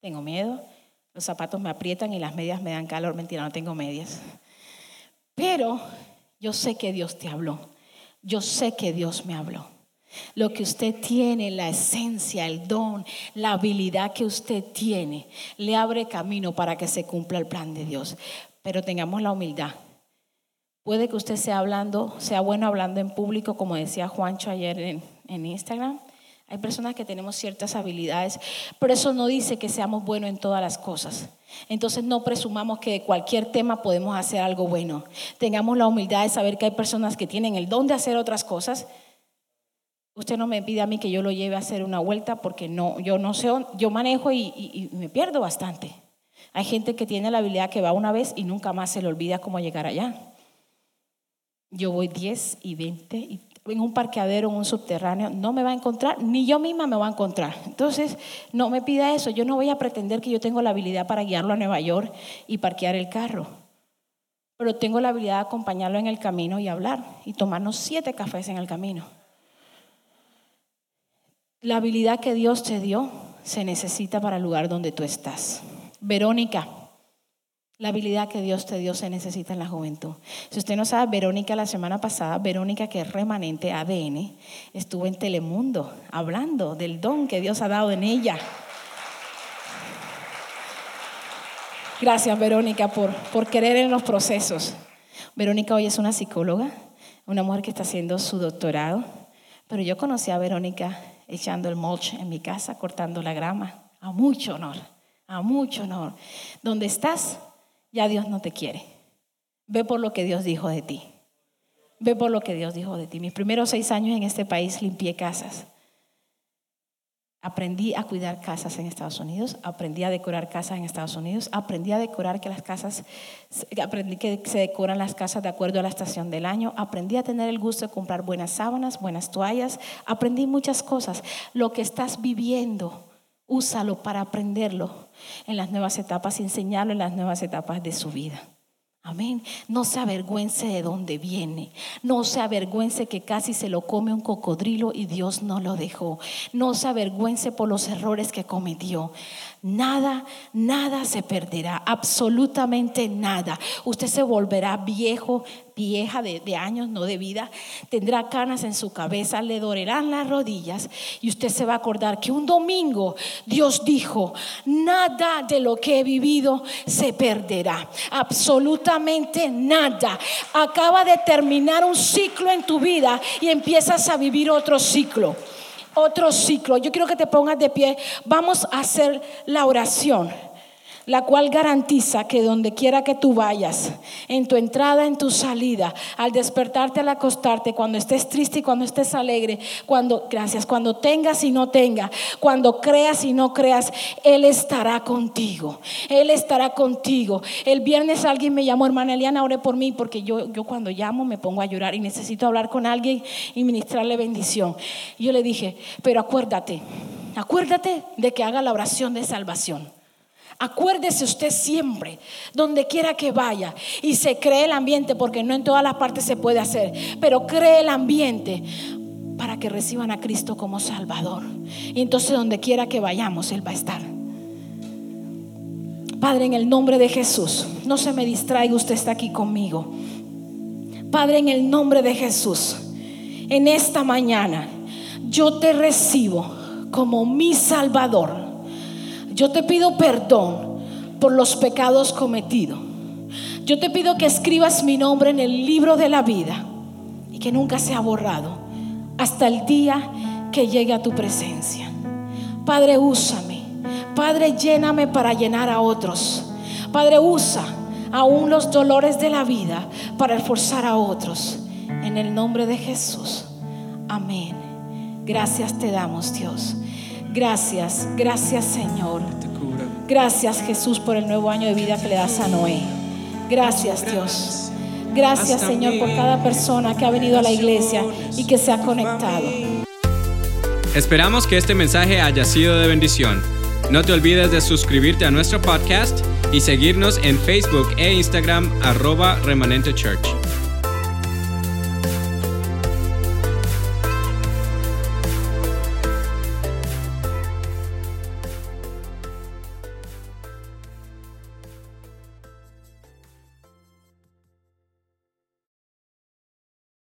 tengo miedo, los zapatos me aprietan y las medias me dan calor. Mentira, no tengo medias. Pero yo sé que Dios te habló yo sé que Dios me habló. Lo que usted tiene, la esencia, el don, la habilidad que usted tiene, le abre camino para que se cumpla el plan de Dios. Pero tengamos la humildad. Puede que usted sea hablando, sea bueno hablando en público, como decía Juancho ayer en, en Instagram, hay personas que tenemos ciertas habilidades, pero eso no dice que seamos buenos en todas las cosas. Entonces no presumamos que de cualquier tema podemos hacer algo bueno. Tengamos la humildad de saber que hay personas que tienen el don de hacer otras cosas. Usted no me pide a mí que yo lo lleve a hacer una vuelta porque no, yo no sé, yo manejo y, y me pierdo bastante. Hay gente que tiene la habilidad que va una vez y nunca más se le olvida cómo llegar allá. Yo voy 10 y 20 y en un parqueadero, en un subterráneo, no me va a encontrar, ni yo misma me va a encontrar. Entonces, no me pida eso. Yo no voy a pretender que yo tengo la habilidad para guiarlo a Nueva York y parquear el carro. Pero tengo la habilidad de acompañarlo en el camino y hablar y tomarnos siete cafés en el camino. La habilidad que Dios te dio se necesita para el lugar donde tú estás. Verónica, la habilidad que Dios te dio se necesita en la juventud. Si usted no sabe, Verónica la semana pasada, Verónica que es remanente ADN, estuvo en Telemundo hablando del don que Dios ha dado en ella. Gracias Verónica por, por querer en los procesos. Verónica hoy es una psicóloga, una mujer que está haciendo su doctorado, pero yo conocí a Verónica echando el mulch en mi casa, cortando la grama, a mucho honor, a mucho honor. ¿Dónde estás? Ya Dios no te quiere. Ve por lo que Dios dijo de ti. Ve por lo que Dios dijo de ti. Mis primeros seis años en este país limpié casas. Aprendí a cuidar casas en Estados Unidos, aprendí a decorar casas en Estados Unidos, aprendí a decorar que las casas, aprendí que se decoran las casas de acuerdo a la estación del año, aprendí a tener el gusto de comprar buenas sábanas, buenas toallas, aprendí muchas cosas. Lo que estás viviendo Úsalo para aprenderlo en las nuevas etapas enseñarlo en las nuevas etapas de su vida. Amén. No se avergüence de dónde viene. No se avergüence que casi se lo come un cocodrilo y Dios no lo dejó. No se avergüence por los errores que cometió. Nada, nada se perderá, absolutamente nada. Usted se volverá viejo, vieja de, años, no de vida. Tendrá canas en su cabeza, le dolerán las rodillas y usted se va a acordar que un domingo Dios dijo, nada de lo que he vivido se perderá, absolutamente nada. Acaba de terminar un ciclo en tu vida y empiezas a vivir otro ciclo otro ciclo. Yo quiero que te pongas de pie. Vamos a hacer la oración la cual garantiza que donde quiera que tú vayas, en tu entrada, en tu salida, al despertarte, al acostarte, cuando estés triste y cuando estés alegre, cuando, gracias, cuando tengas y no tengas, cuando creas y no creas, Él estará contigo. Él estará contigo. El viernes alguien me llamó, hermana Eliana, ore por mí, porque yo, yo cuando llamo me pongo a llorar y necesito hablar con alguien y ministrarle bendición. Yo le dije, pero acuérdate, acuérdate de que haga la oración de salvación. Acuérdese usted siempre, donde quiera que vaya, y se cree el ambiente, porque no en todas las partes se puede hacer, pero cree el ambiente para que reciban a Cristo como Salvador. Y entonces donde quiera que vayamos, Él va a estar. Padre, en el nombre de Jesús, no se me distraiga, usted está aquí conmigo. Padre, en el nombre de Jesús, en esta mañana, yo te recibo como mi Salvador yo te pido perdón por los pecados cometidos. Yo te pido que escribas mi nombre en el libro de la vida y que nunca sea borrado hasta el día que llegue a tu presencia. Padre, úsame. Padre, lléname para llenar a otros. Padre, usa aún los dolores de la vida para esforzar a otros. En el nombre de Jesús. Amén. Gracias te damos, Dios. Gracias, gracias Señor. Gracias Jesús por el nuevo año de vida que le das a Noé. Gracias Dios. Gracias Señor por cada persona que ha venido a la iglesia y que se ha conectado. Esperamos que este mensaje haya sido de bendición. No te olvides de suscribirte a nuestro podcast y seguirnos en Facebook e Instagram arroba remanente church.